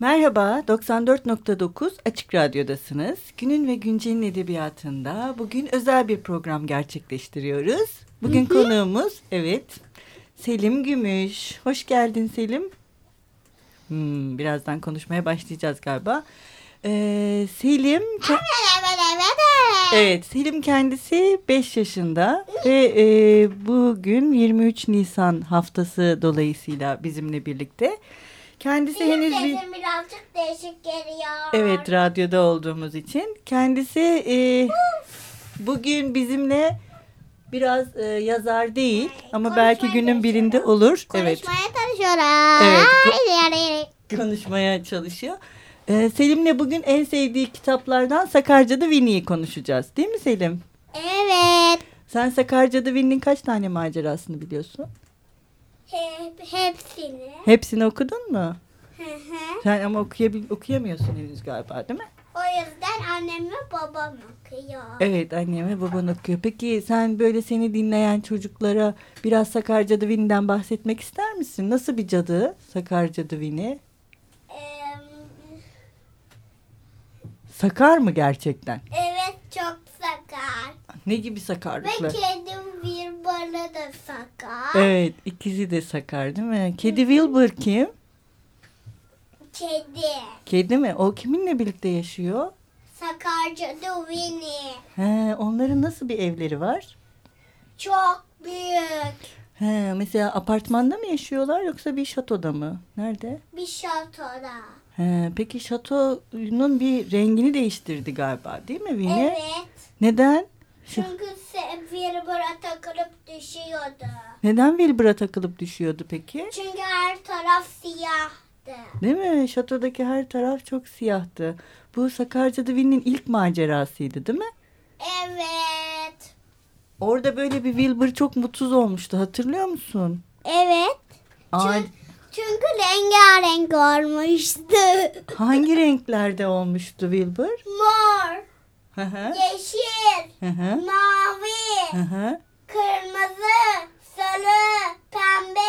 Merhaba, 94.9 Açık Radyo'dasınız. Günün ve Güncel'in edebiyatında bugün özel bir program gerçekleştiriyoruz. Bugün hı hı. konuğumuz, evet, Selim Gümüş. Hoş geldin Selim. Hmm, birazdan konuşmaya başlayacağız galiba. Ee, Selim... Evet, Selim kendisi 5 yaşında ve e, bugün 23 Nisan haftası dolayısıyla bizimle birlikte. Kendisi Benim henüz bir... birazcık değişik geliyor. Evet, radyoda olduğumuz için. Kendisi e, bugün bizimle biraz e, yazar değil ama Konuşmaya belki günün birinde olur. Konuşmaya evet. çalışıyorum. Evet. konuşmaya çalışıyor. Ee, Selim'le bugün en sevdiği kitaplardan Sakarca'da Winnie'yi konuşacağız. Değil mi Selim? Evet. Sen Sakarca'da Winnie'nin kaç tane macerasını biliyorsun? Hep, hepsini. Hepsini okudun mu? Hı hı. Sen ama okuyabil okuyamıyorsun henüz galiba değil mi? O yüzden annem ve babam okuyor. Evet annem ve baban okuyor. Peki sen böyle seni dinleyen çocuklara biraz Sakarca'da Winnie'den bahsetmek ister misin? Nasıl bir cadı Sakarca'da Winnie? Sakar mı gerçekten? Evet çok. Ne gibi sakarlıklar? Ve kedim Wilbur'la da sakar. Evet ikisi de sakar değil mi? Kedi Wilbur kim? Kedi. Kedi mi? O kiminle birlikte yaşıyor? Sakarca'da Winnie. He, onların nasıl bir evleri var? Çok büyük. He, mesela apartmanda mı yaşıyorlar yoksa bir şatoda mı? Nerede? Bir şatoda. He, peki şatonun bir rengini değiştirdi galiba değil mi Winnie? Evet. Neden? Çünkü Wilbur'a takılıp düşüyordu. Neden Wilbur'a takılıp düşüyordu peki? Çünkü her taraf siyahtı. Değil mi? Şatodaki her taraf çok siyahtı. Bu Sakarca'da Winnie'nin ilk macerasıydı değil mi? Evet. Orada böyle bir Wilbur çok mutsuz olmuştu hatırlıyor musun? Evet. Çünkü, çünkü rengarenk olmuştu. Hangi renklerde olmuştu Wilbur? Mor. Yeşil. Mavi. Kırmızı. Sarı. Pembe.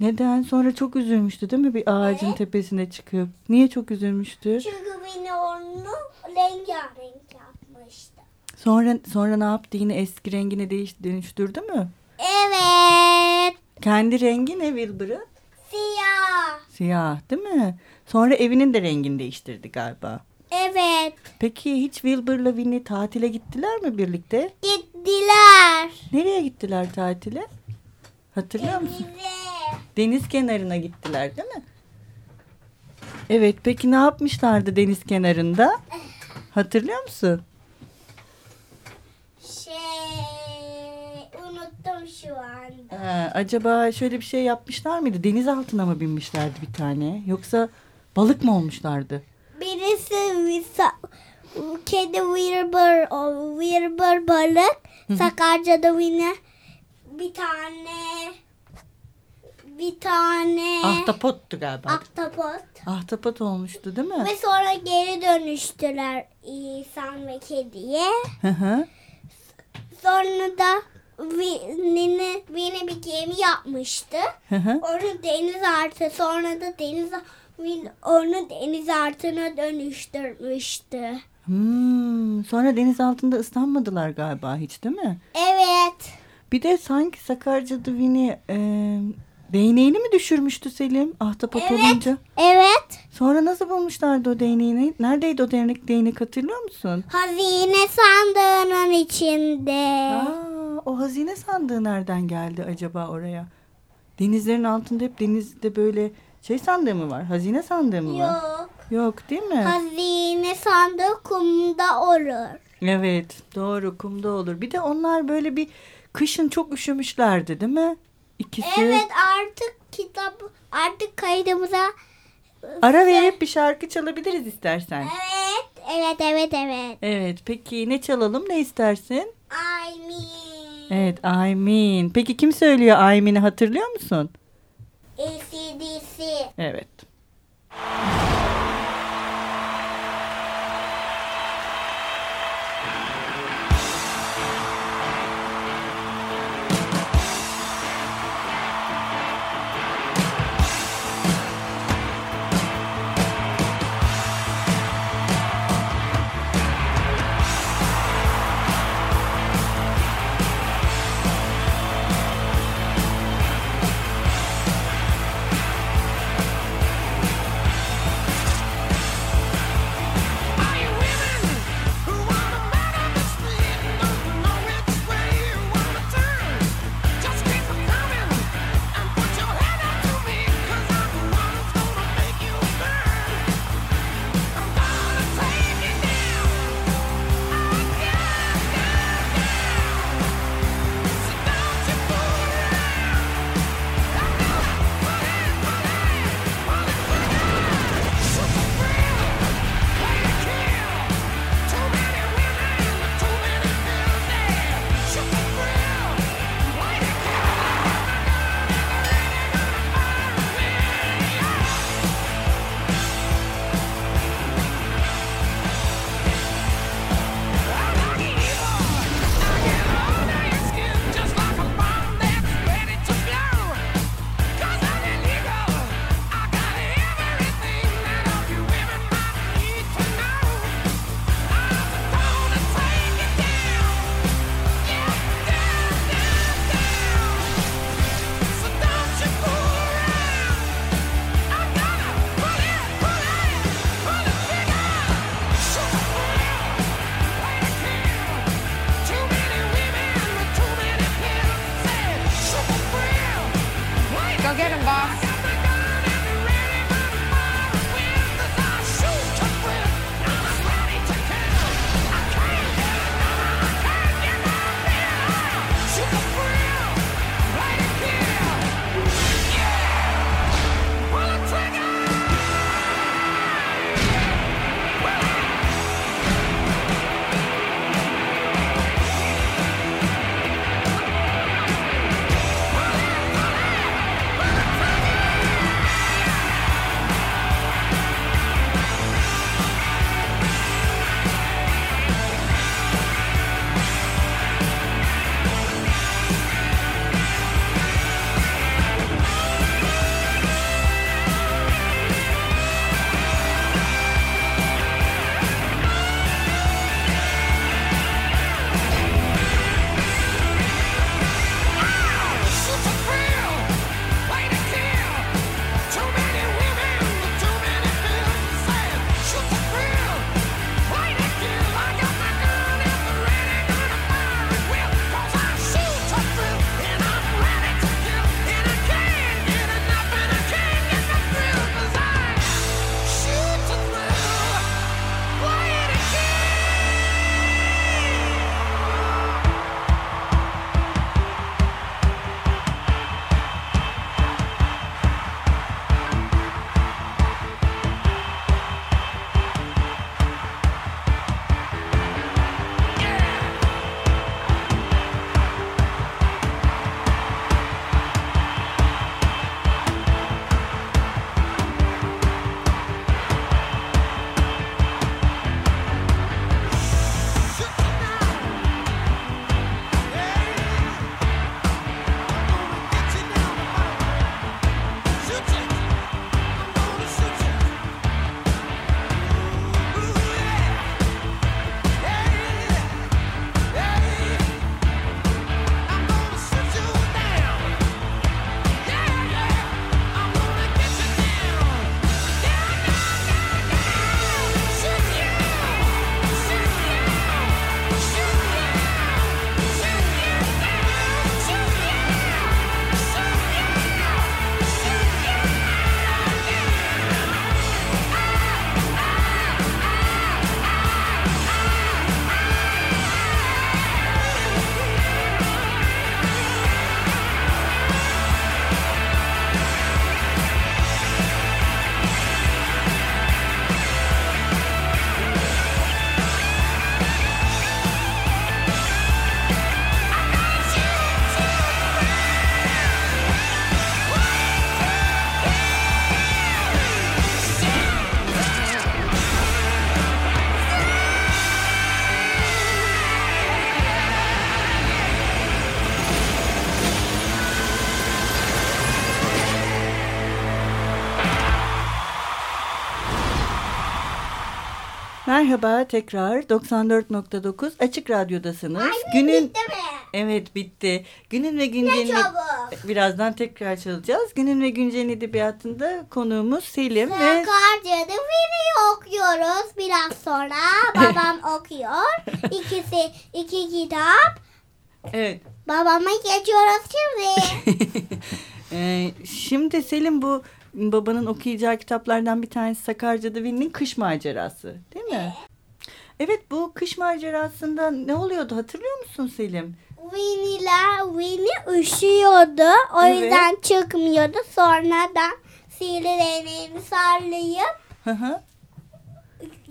Neden? Sonra çok üzülmüştü değil mi bir ağacın evet. tepesine çıkıp? Niye çok üzülmüştü? Çünkü beni onu rengarenk yapmıştı. Sonra sonra ne yaptı? Yine eski rengine değiş, dönüştürdü mü? Evet. Kendi rengi ne Wilbur'ın? Siyah. Siyah değil mi? Sonra evinin de rengini değiştirdi galiba. Evet. Peki hiç Wilbur'la Winnie tatile gittiler mi birlikte? Gittiler. Nereye gittiler tatile? Hatırlıyor Denize. musun? Deniz kenarına gittiler değil mi? Evet peki ne yapmışlardı deniz kenarında? Hatırlıyor musun? unuttum şu anda. Ee, acaba şöyle bir şey yapmışlar mıydı? Deniz altına mı binmişlerdi bir tane? Yoksa balık mı olmuşlardı? Birisi kedi Wilbur, Wilbur balık. Sakarca'da yine bir tane bir tane ahtapottu galiba. Ahtapot. Ahtapot olmuştu değil mi? Ve sonra geri dönüştüler insan ve kediye. Hı hı. Sonra da Winnie, Winnie bir gemi yapmıştı. Hı hı. Onu deniz artı sonra da deniz onu deniz artına dönüştürmüştü. Hmm, sonra deniz altında ıslanmadılar galiba hiç değil mi? Evet. Bir de sanki Sakarca'da Winnie e, değneğini mi düşürmüştü Selim ahtapot evet. olunca? Evet. Sonra nasıl bulmuşlardı o değneğini? Neredeydi o değnek, değnek hatırlıyor musun? Hazine sandığının içinde. Aa, o hazine sandığı nereden geldi acaba oraya? Denizlerin altında hep denizde böyle şey sandığı mı var? Hazine sandığı mı var? Yok. Yok değil mi? Hazine sandığı kumda olur. Evet doğru kumda olur. Bir de onlar böyle bir kışın çok üşümüşlerdi değil mi? İkisi. Evet artık kitap artık kaydımıza Ara verip bir şarkı çalabiliriz istersen. Evet, evet, evet, evet. Evet, peki ne çalalım, ne istersin? I mean. Evet Aymin. Peki kim söylüyor Aymin'i hatırlıyor musun? ACDC. Evet. Merhaba tekrar 94.9 Açık Radyo'dasınız. Ay, Günün bitti mi? Evet bitti. Günün ve Ne güncelin çabuk. birazdan tekrar çalacağız. Günün ve güncelin edebiyatında konuğumuz Selim ve Sakarya'da video okuyoruz. Biraz sonra babam okuyor. İkisi iki kitap. evet. Babama geçiyoruz şimdi. Ee, şimdi Selim bu babanın okuyacağı kitaplardan bir tanesi Sakarca'da Winnie'nin kış macerası mi? Evet bu kış macerasında ne oluyordu hatırlıyor musun Selim? Winnie'ler Winnie üşüyordu. O Evet. yüzden çıkmıyordu. Sonradan sihirli değneğini sallayıp Hı hı.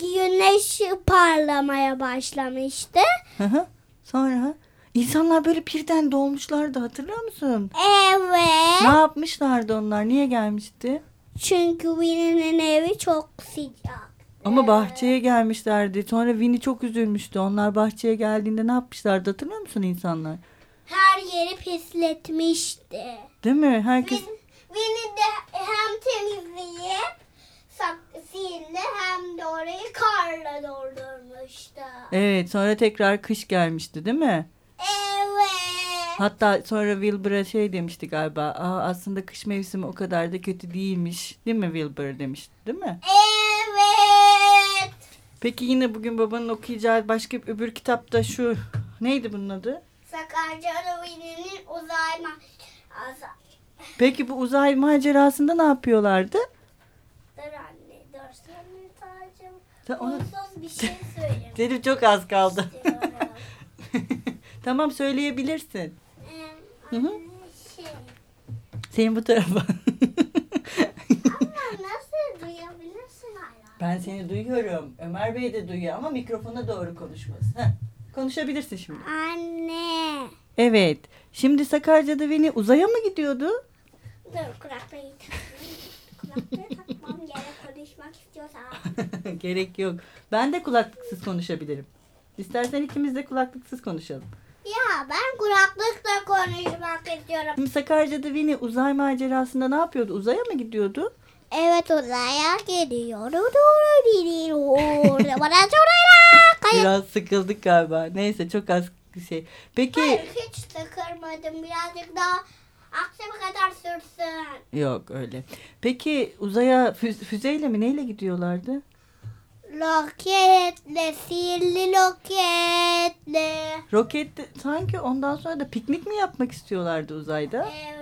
güneş parlamaya başlamıştı. Hı hı. Sonra insanlar böyle birden dolmuşlardı hatırlıyor musun? Evet. Ne yapmışlardı onlar? Niye gelmişti? Çünkü Winnie'nin evi çok sıcak. Ama bahçeye gelmişlerdi. Sonra Winnie çok üzülmüştü. Onlar bahçeye geldiğinde ne yapmışlardı hatırlıyor musun insanlar? Her yeri pisletmişti. Değil mi? Herkes Win- Winnie de hem temizleyip sihirli hem de orayı karla doldurmuştu. Evet sonra tekrar kış gelmişti değil mi? Evet. Hatta sonra Wilbur'a şey demişti galiba. Aa, aslında kış mevsimi o kadar da kötü değilmiş. Değil mi Wilbur demişti değil mi? Evet. Peki yine bugün babanın okuyacağı başka bir öbür kitapta şu neydi bunun adı? Sakarca Winnie'nin uzay ma- Asa- Peki bu uzay macerasında ne yapıyorlardı? Dur anne dur söyle tacım. Ta- onu- Onsuz bir şey söyle. Senin çok az kaldı. tamam söyleyebilirsin. Ee, Hı hı. şey. Senin bu tarafa. Ama nasıl duyabilirsin hala? Ben seni duyuyorum. Ömer Bey de duyuyor ama mikrofona doğru konuşması. Heh. Konuşabilirsin şimdi. Anne. Evet. Şimdi Sakarca'da Vini uzaya mı gidiyordu? Dur kulaklığı. Kulaklığı takmam gerek konuşmak istiyorsan. Gerek yok. Ben de kulaklıksız konuşabilirim. İstersen ikimiz de kulaklıksız konuşalım. Ya ben kulaklıkla konuşmak istiyorum. Şimdi Sakarca'da Vini uzay macerasında ne yapıyordu? Uzaya mı gidiyordu? Evet uzaya gidiyor. Bana sorayla. Kayıp. Biraz sıkıldık galiba. Neyse çok az şey. Peki Hayır hiç sıkırmadım. Birazcık daha akşama kadar sürsün. yok öyle. Peki uzaya fü- füzeyle mi neyle gidiyorlardı? Roketle, sihirli roketle. Roket sanki ondan sonra da piknik mi yapmak istiyorlardı uzayda? Evet.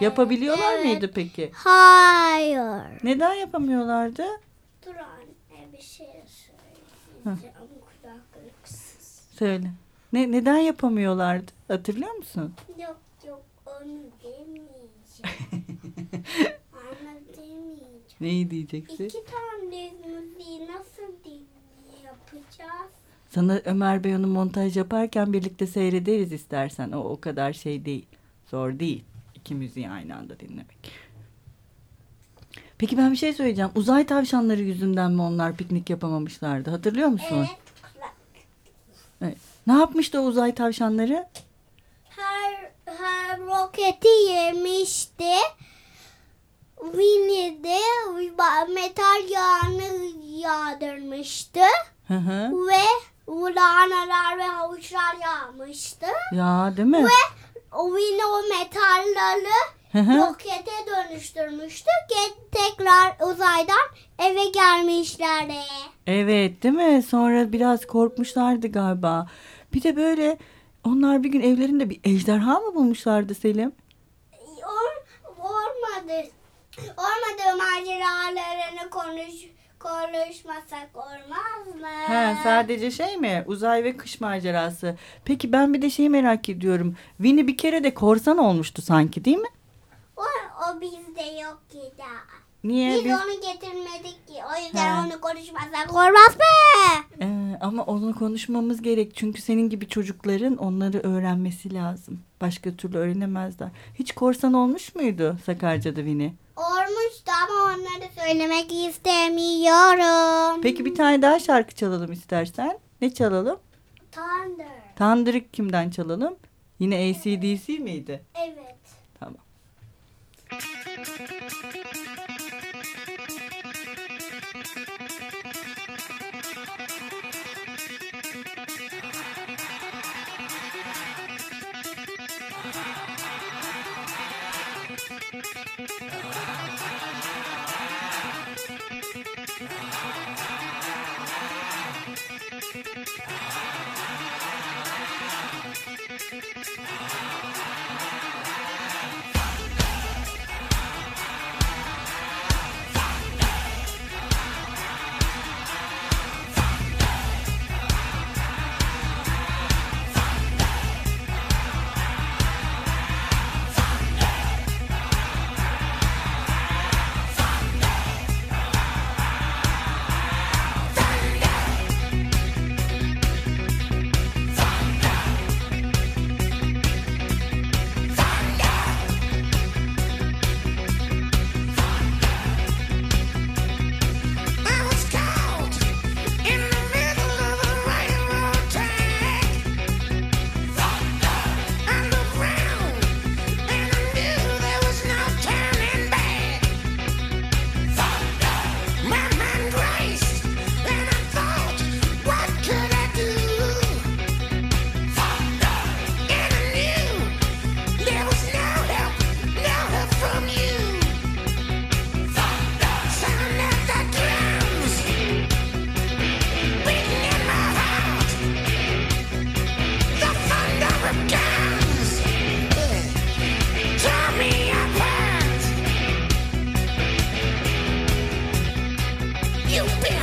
Yapabiliyorlar evet. mıydı peki? Hayır. Neden yapamıyorlardı? Dur anne bir şey söyleyeceğim kulaklıksız. Söyle. Ne neden yapamıyorlardı? Hatırlıyor musun? Yok yok onu demeyeceğim. Onu demeyeceğim. Neyi diyeceksin? İki tane müziği nasıl yapacağız? Sana Ömer Bey onu montaj yaparken birlikte seyrederiz istersen. O o kadar şey değil. Zor değil. İki müziği aynı anda dinlemek. Peki ben bir şey söyleyeceğim. Uzay tavşanları yüzünden mi onlar piknik yapamamışlardı? Hatırlıyor musun? Evet. Evet. Ne yapmıştı o uzay tavşanları? Her, her roketi yemişti. Winnie de metal yağını yağdırmıştı. Hı hı. Ve lahanalar ve havuçlar yağmıştı. Ya değil mi? Ve o Winnie o metalleri rokete dönüştürmüştü. Tekrar uzaydan eve gelmişlerdi. Evet değil mi? Sonra biraz korkmuşlardı galiba. Bir de böyle onlar bir gün evlerinde bir ejderha mı bulmuşlardı Selim? Or, olmadı. Olmadı maceralarını konuş konuşmasak olmaz mı? He, sadece şey mi? Uzay ve kış macerası. Peki ben bir de şeyi merak ediyorum. Winnie bir kere de korsan olmuştu sanki değil mi? O, o bizde yok ki daha. Niye? Biz Biz- onu getirmedik ki. O yüzden He. onu konuşmasak olmaz mı? Ee, ama onu konuşmamız gerek. Çünkü senin gibi çocukların onları öğrenmesi lazım. Başka türlü öğrenemezler. Hiç korsan olmuş muydu Sakarca'da Winnie? Ama onları söylemek istemiyorum. Peki bir tane daha şarkı çalalım istersen. Ne çalalım? Thunder. Tandırık kimden çalalım? Yine ACDC miydi? Evet. Tamam. you.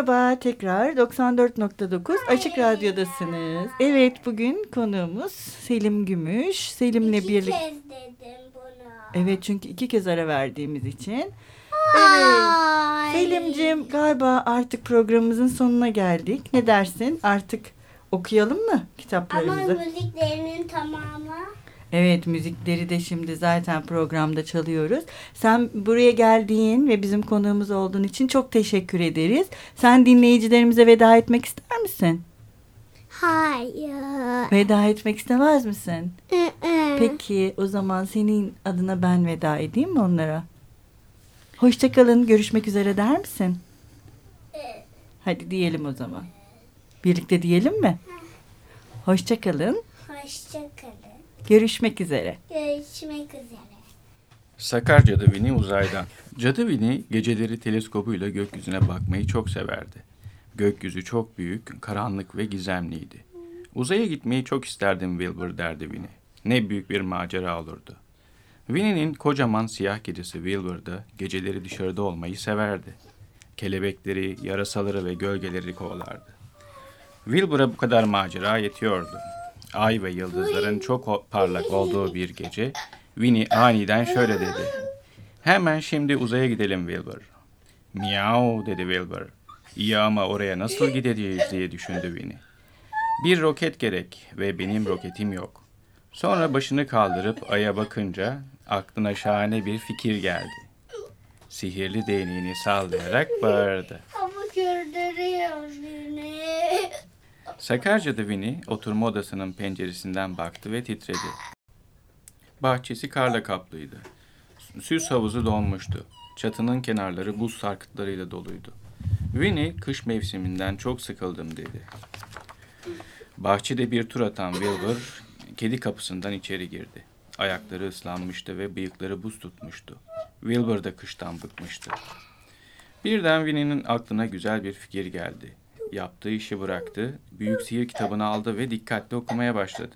Merhaba tekrar 94.9 Açık Radyo'dasınız. Evet bugün konuğumuz Selim Gümüş. Selim'le İki birlikte... kez dedim bunu. Evet çünkü iki kez ara verdiğimiz için. Ay. Selim'cim galiba artık programımızın sonuna geldik. Ne dersin? Artık okuyalım mı Ama kitaplarımızı? müziklerinin tamamı. Evet müzikleri de şimdi zaten programda çalıyoruz. Sen buraya geldiğin ve bizim konuğumuz olduğun için çok teşekkür ederiz. Sen dinleyicilerimize veda etmek ister misin? Hayır. Veda etmek istemez misin? Peki. O zaman senin adına ben veda edeyim mi onlara? Hoşçakalın, görüşmek üzere der misin? Hadi diyelim o zaman. Birlikte diyelim mi? Hoşçakalın, Hoşçakalın. Görüşmek üzere. Görüşmek üzere. Sakar Cadı Vini uzaydan. Cadı Vini geceleri teleskobuyla gökyüzüne bakmayı çok severdi. Gökyüzü çok büyük, karanlık ve gizemliydi. Uzaya gitmeyi çok isterdim Wilbur derdi Vini. Ne büyük bir macera olurdu. Winnie'nin kocaman siyah kedisi Wilbur da geceleri dışarıda olmayı severdi. Kelebekleri, yarasaları ve gölgeleri kovalardı. Wilbur'a bu kadar macera yetiyordu. Ay ve yıldızların çok parlak olduğu bir gece Winnie aniden şöyle dedi. Hemen şimdi uzaya gidelim Wilbur. Miau dedi Wilbur. İyi ama oraya nasıl gideceğiz diye düşündü Winnie. Bir roket gerek ve benim roketim yok. Sonra başını kaldırıp aya bakınca aklına şahane bir fikir geldi. Sihirli değneğini sallayarak bağırdı. Ama gördürüyor beni. Sakarca'da Winnie oturma odasının penceresinden baktı ve titredi. Bahçesi karla kaplıydı. Süs havuzu donmuştu. Çatının kenarları buz sarkıtlarıyla doluydu. Winnie kış mevsiminden çok sıkıldım dedi. Bahçede bir tur atan Wilbur kedi kapısından içeri girdi. Ayakları ıslanmıştı ve bıyıkları buz tutmuştu. Wilbur da kıştan bıkmıştı. Birden Winnie'nin aklına güzel bir fikir geldi. Yaptığı işi bıraktı, büyük sihir kitabını aldı ve dikkatli okumaya başladı.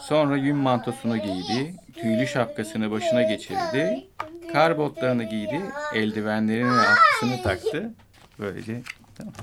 Sonra yün mantosunu giydi, tüylü şapkasını başına geçirdi, kar botlarını giydi, eldivenlerini ve atkısını taktı. Böylece tamam.